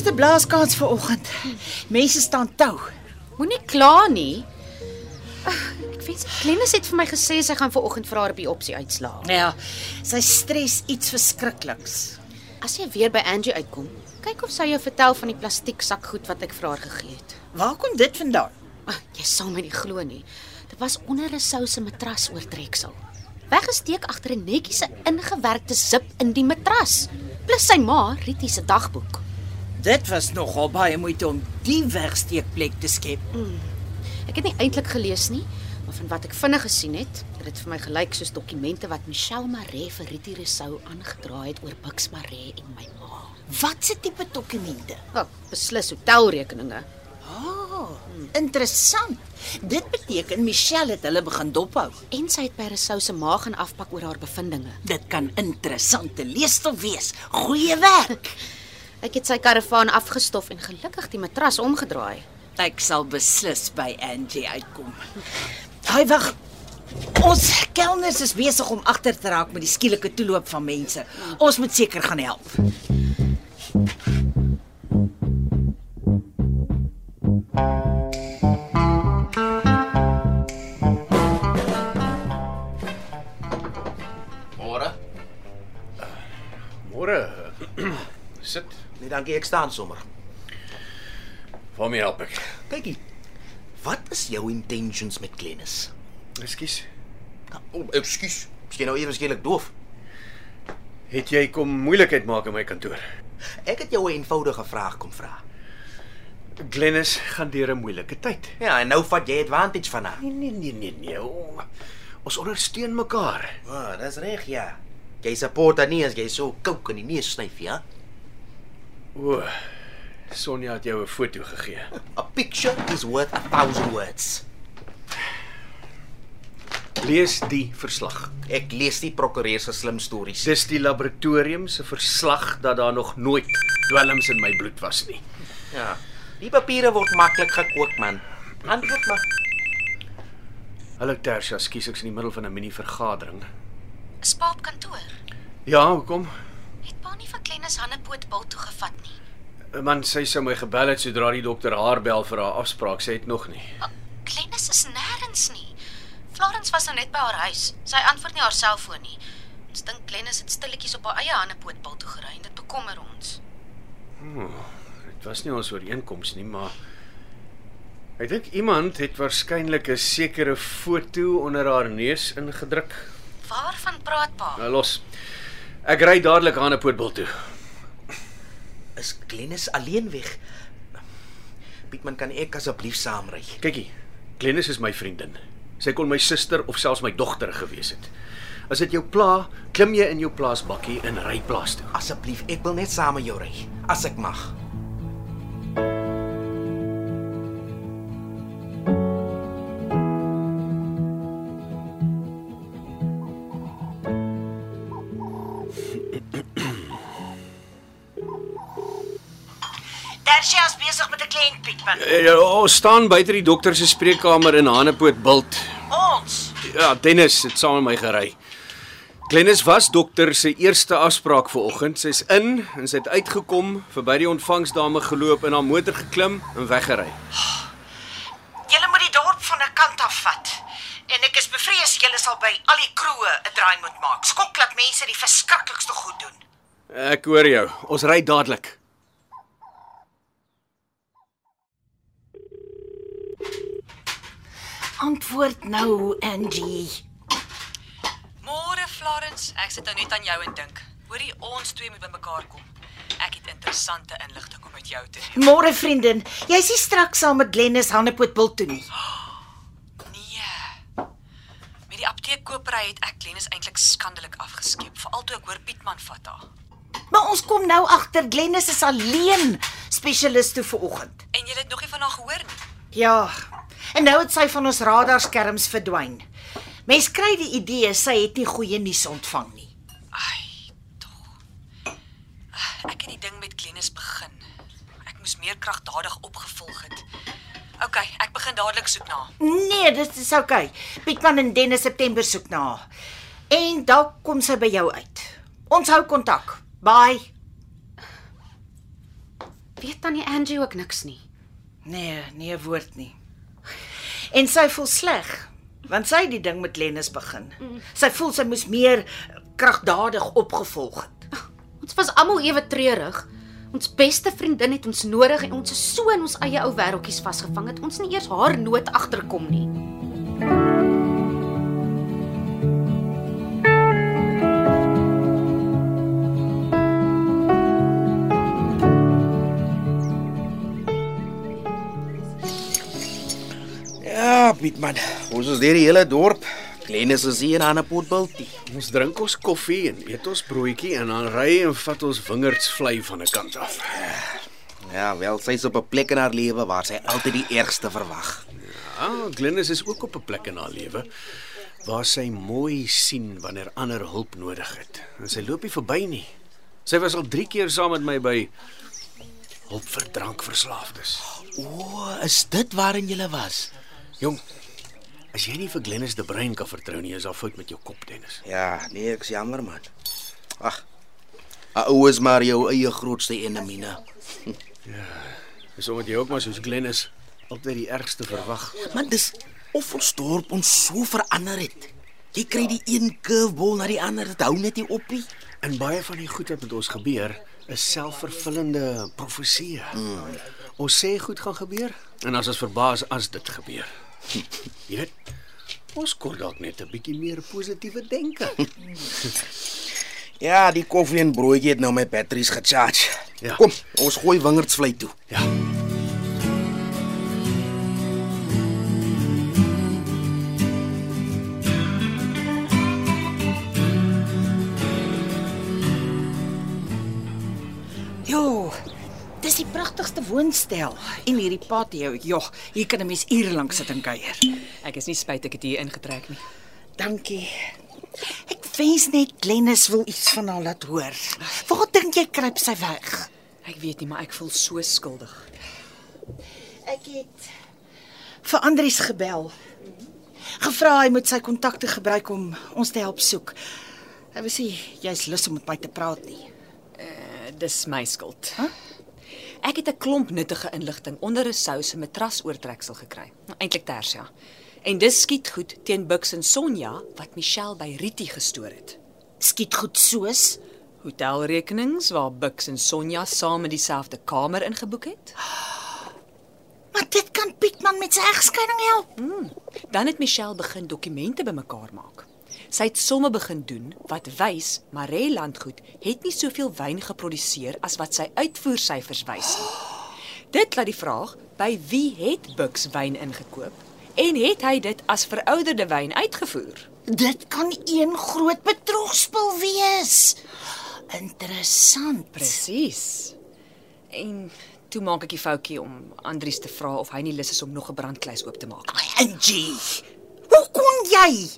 Eerste blaaskans vir oggend. Mense staan tou. Moenie kla nie. Ek weet Glennis het vir my gesê sy gaan vanoggend vir haar biopsie uitslaa. Ja, sy stres iets verskrikliks. As jy weer by Angie uitkom, kyk of sy jou vertel van die plastiek sakgoed wat ek vir haar gegee het. Waar kom dit vandaan? Ag, jy sal my nie glo nie. Dit was onder 'n souse matras oortreksel. Weggesteek agter 'n netjiese ingewerkte zip in die matras, plus sy ma, Ritie se dagboek. Dit was nogal baie moeite om die wegsteekplek te skep. Ek het nie eintlik gelees nie, maar van wat ek vinnig gesien het, het dit vir my gelyk soos dokumente wat Michelle Maree vir Ritie Rousseau aangedra het oor Bux Maree en my ma. Wat se tipe dokumente? Wel, beslis hotelrekeninge. Ah, interessant. Dit beteken Michelle het hulle begin dophou. En sy het by Rousseau se ma gaan afpak oor haar bevindinge. Dit kan interessante leesstof wees. Goeie werk. Ek het sy karavaan afgestof en gelukkig die matras omgedraai. Ek sal beslis by Angie uitkom. Hy wag. Ons kelners is besig om agter te raak met die skielike toeloop van mense. Ons moet seker gaan help. Dankie, ek staan sommer. Waarmee help ek? Kykie. Wat is jou intentions met Glennis? Ekskuus. O, oh, ekskuus. Miskien nou ewe skielik doof. Het jy kom moeilikheid maak in my kantoor? Ek het jou 'n eenvoudige vraag kom vra. Glennis gaan deur 'n moeilike tyd. Ja, en nou vat jy advantage van haar. Nee nee nee nee nee. O, ons ondersteun mekaar. Ah, oh, dis reg, ja. Jy support haar nie as jy so kouk in die neus snyf, ja? O. Sonja het jou 'n foto gegee. A picture is worth a thousand words. Lees die verslag. Ek lees die prokureur se slim stories. Dis die laboratorium se verslag dat daar nog nooit dwelms in my bloed was nie. Ja. Die papiere word maklik gekook, man. Antwoord maar. Hallo Tersia, skuis ek's in die middel van 'n mini vergadering. Is pa op kantoor? Ja, hoekom? Het pa nie vir Glennis Hannepoot bil toe gevat nie. Man, sy sou my gebel het sodra die dokter haar bel vir haar afspraak. Sy het nog nie. Glennis is nêrens nie. Florence was nou net by haar huis. Sy antwoord nie haar selfoon nie. Ons dink Glennis het stilletjies op haar eie Hannepoot bil toe gery en dit bekommer ons. Dit was nie ons ooreenkoms nie, maar ek dink iemand het waarskynlik 'n sekere foto onder haar neus ingedruk. Waarvan praat pa? Nou los. Ek ry dadelik aan 'n pootbil toe. Is Glennis alleen weg? Pietman, kan ek asseblief saamry? Kykie, Glennis is my vriendin. Sy kon my suster of selfs my dogter gewees het. As dit jou pla, klim jy in jou plaasbakkie en ry plaas toe. Asseblief, ek wil net saam met jou ry, as ek mag. Tersia is besig met 'n kliënt, Pietman. Eh, Ons staan buite die dokter se spreekkamer in Hanepoot bult. Ons. Ja, Dennis het saam met my gery. Glennis was dokter se eerste afspraak vanoggend. Sy's in en sy het uitgekom, verby die ontvangsdame geloop en haar motor geklim en weggery. Julle moet die dorp van 'n kant af vat. En ek is bevrees julle sal by al die kroe 'n draai moet maak. Skok laat mense die verskriklikste goed doen. Ek hoor jou. Ons ry dadelik. Antwoord nou, Angie. Môre Florence, ek sit nou net aan jou en dink. Hoorie, ons twee moet bymekaar kom. Ek het interessante inligting om met jou te deel. Môre vriendin, jy's nie straks saam met Glennis Hanepoot wil toe nie. Nee. Met die apteekkopery het ek Glennis eintlik skandelik afgeskeep, veral toe ek hoor Pietman vat haar. Maar ons kom nou agter Glennis is alleen spesialis toe vanoggend. En jy het nog nie van haar gehoor nie. Ja, En nou het sy van ons radarskerms verdwyn. Mens kry die idee sy het nie goeie nuus ontvang nie. Ai, tog. Ek het die ding met Glenys begin. Ek moes meer kragtadig opgevolg het. OK, ek begin dadelik soek na. Nee, dit is oukei. Okay. Pietman en Dennis September soek na. En dalk kom sy by jou uit. Ons hou kontak. Bye. Weet tannie Angie ook niks nie. Nee, nie 'n woord nie. En sy voel sleg, want sy het die ding met Lennis begin. Sy voel sy moes meer kragtadig opgevolg het. Ons was almal ewe treurig. Ons beste vriendin het ons nodig en ons is so in ons eie ou wêreltjies vasgevang dat ons nie eers haar nood agterkom nie. Ja, Piet man. Ons is deur die hele dorp. Glennis is hier aan 'n potbultie. Ons drink ons koffie en eet ons broodjie en dan ry en vat ons wingerdsvlei van 'n kant af. Ja, wel, sy's op 'n plek in haar lewe waar sy altyd die ergste verwag. Ah, Glennis is ook op 'n plek in haar lewe waar sy mooi sien wanneer ander hulp nodig het. En sy loop nie verby nie. Sy was al 3 keer saam met my by hulp vir drankverslaafdes. O, is dit waarin jy was? Jong, as jy nie vir Glennis de Bruin kan vertrou nie, is daar fout met jou kop, Dennis. Ja, nee, ek's jammer man. Ag. Ou is maar jou eie grootste enemie. Dis omdat jy ook maar soos Glennis altyd die ergste verwag. Man, dis of ons dorp ons so verander het. Jy kry die een curveball na die ander, dit hou net nie op nie. En baie van die goed wat met ons gebeur, is selfvervullende profeseë. Mm. Ons sê goed gaan gebeur en as ons verbaas as dit gebeur. Jy weet, ons kort dalk net 'n bietjie meer positiewe denke. Ja, die koffie en broodjie het nou my batteries gecharge. Ja. Kom, ons gooi wingerdsvlei toe. Ja. Jo, dis die pragtigste woonstel en hierdie patio. Jo, hier kan 'n mens ure lank sit en kuier. Ek is nie spyt ek het hier ingetrek nie. Dankie. Ek wens net Glennis wil iets van haar laat hoor. Waar dink jy kruip sy weg? Ek weet nie, maar ek voel so skuldig. Ek het vir Andries gebel. Gevra hy moet sy kontakte gebruik om ons te help soek. Hy wou sê jy's lus om met my te praat nie. Uh, dis my skuld. Huh? Ek het 'n klomp nuttige inligting onder 'n sou se matrasoortreksel gekry. Nou, Eintlik Tersia. En dis skiet goed teen Bux en Sonja wat Michelle by Riti gestoor het. Skiet goed soos Hotelrekenings waar Bux en Sonja saam in dieselfde kamer ingeboek het. Maar dit kan Pietman met sy egskeiding help. Dan het Michelle begin dokumente bymekaar maak. Sy het somme begin doen wat wys Maree Landgoed het nie soveel wyn geproduseer as wat sy uitvoersyfers wys nie. Dit laat die vraag by wie het Bux wyn ingekoop en het hy dit as verouderde wyn uitgevoer? Dit kan een groot bedrogspel wees. Interessant. Presies. En toe maak ek die foutjie om Andries te vra of hy nie lus is om nog 'n brandkluis oop te maak. Angie. Hoe kon jy?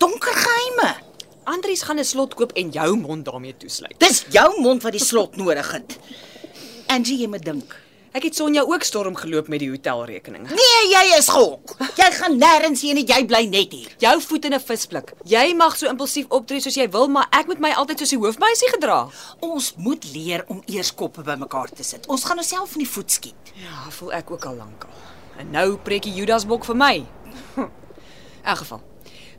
Donker geheime. Andries gaan 'n slot koop en jou mond daarmee toesluit. Dis jou mond wat die slot nodig het. Angie, jy moet dink. Ek het Sonja ook storm geloop met die hotelrekening. Nee, jy is gok. Jy gaan nêrens heen en jy bly net hier. Jou voet in 'n visblik. Jy mag so impulsief optree soos jy wil, maar ek moet my altyd soos die hoofmeisie gedra. Ons moet leer om eers koppe bymekaar te sit. Ons gaan onsself in die voet skiet. Ja, voel ek ook al lankal. En nou preek die Judasbok vir my. In elk geval,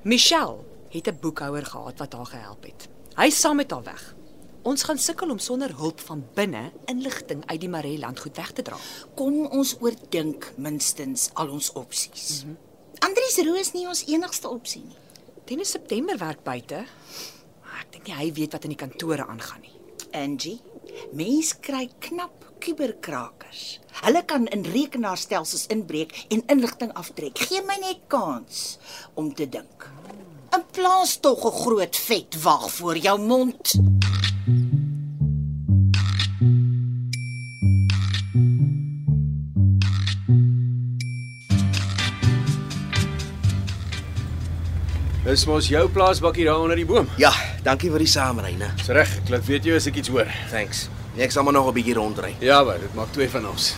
Michelle het 'n boekhouer gehad wat haar gehelp het. Hy saam met haar weg. Ons gaan sukkel om sonder hulp van binne inligting uit die Maree landgoed weg te dra. Kom ons oordink minstens al ons opsies. Mm -hmm. Andries Roo is nie ons enigste opsie nie. Teen September werk buite. Ek dink nie hy weet wat in die kantore aangaan nie. Angie, mens kry knap kuberkrakers. Hulle kan in rekenaarstelsels inbreek en inligting aftrek. Gee my net kans om te dink. In plaas tog 'n groot vet wag voor jou mond. Dis mos jou plaasbakkie daar onder die boom. Ja, dankie vir die saamryne. Dis reg, ek laat weet jy as ek iets hoor. Thanks. Nee, ek sal maar nog 'n bietjie rondry. Ja, maar dit maak twee van ons.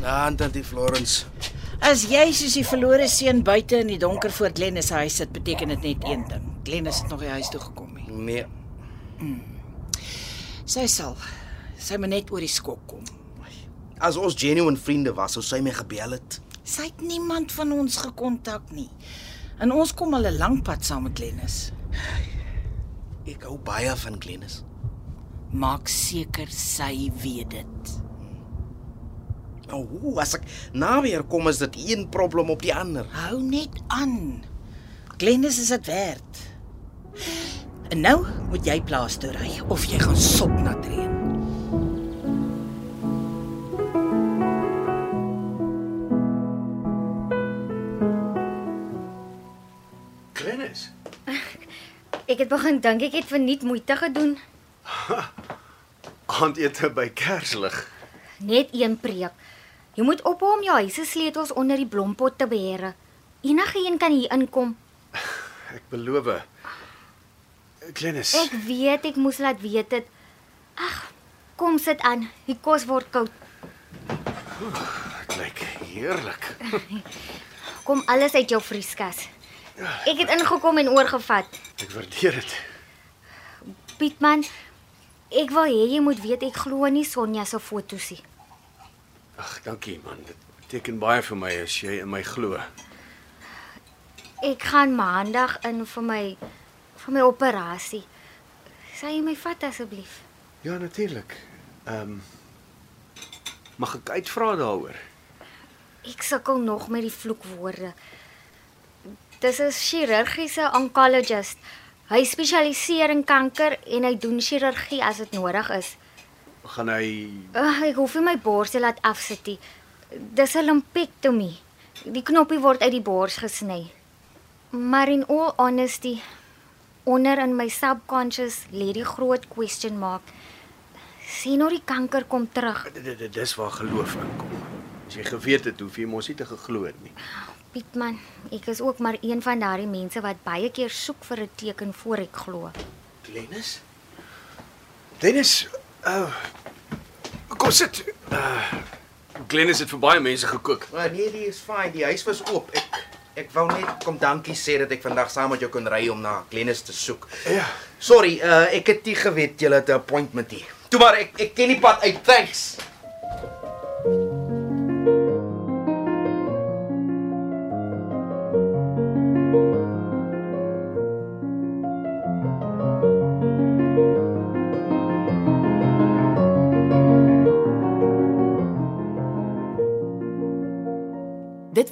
Dan tantie Florence. As jy soos die verlore seun buite in die donker voor Glennis se huis sit, beteken dit net een ding. Glennis het nog nie huis toe gekom nie. Nee, Sy sal. Sy moet net oor die skok kom. as ons genuine vriende was, sou sy my gebel het. Sy het niemand van ons gekontak nie. En ons kom al 'n lang pad saam met Glennis. Ek hou baie van Glennis. Maak seker sy weet dit. Nou, hoe as ek na weer kom is dit een probleem op die ander. Hou net aan. Glennis is dit werd. En nou moet jy plaas toe ry of jy gaan sop nat reën. Glennis. Ek het begin dink ek het verniet moeite gedoen. Aandete by Kerslig. Net een preek. Jy moet ophou om jou huis se sleutels onder die blompot te beheer. Enige een kan hier inkom. Ek beloof. Glennis. Ek weet ek moes laat weet dit. Ag, kom sit aan. Die kos word koud. Dit lyk heerlik. Kom alles uit jou vrieskas. Ek het ingekom en oorgevat. Ek waardeer dit. Pietman, ek wil hê jy moet weet ek glo nie Sonja se foto's nie. Ag, dankie man. Dit beteken baie vir my as jy in my glo. Ek gaan maandag in vir my vir my operasie. Sal jy my vat asseblief? Ja, natuurlik. Ehm um, Mag ek uitvra daaroor? Ek sukkel nog met die vloekwoorde. Dis 'n chirurgiese oncologist. Hy spesialiseer in kanker en hy doen chirurgie as dit nodig is. Gaan hy Uh, ek hoef nie my bors te laat afsit nie. Dis 'n lumpectomy. Die knoppie word uit die bors gesny. Maar in all honesty, onder in my subconscious lê die groot question mark. Sien nou die kanker kom terug. D- d- dis waar geloof inkom. As jy geweet het, hoef jy mos nie te geglo het nie. Pietman, ek is ook maar een van daardie mense wat baie keer soek vir 'n teken voor ek glo. Glennis? Dennis, uh Kom sit. Uh Glennis het vir baie mense gekook. Maar nee, die is fyn. Die huis was oop. Ek ek wou net kom dankie sê dat ek vandag saam met jou kon ry om na Glennis te soek. Ja. Sorry, uh ek het nie geweet jy het 'n appointment hier. Toe maar ek ek ken die pad uit. Thanks.